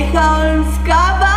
Holmska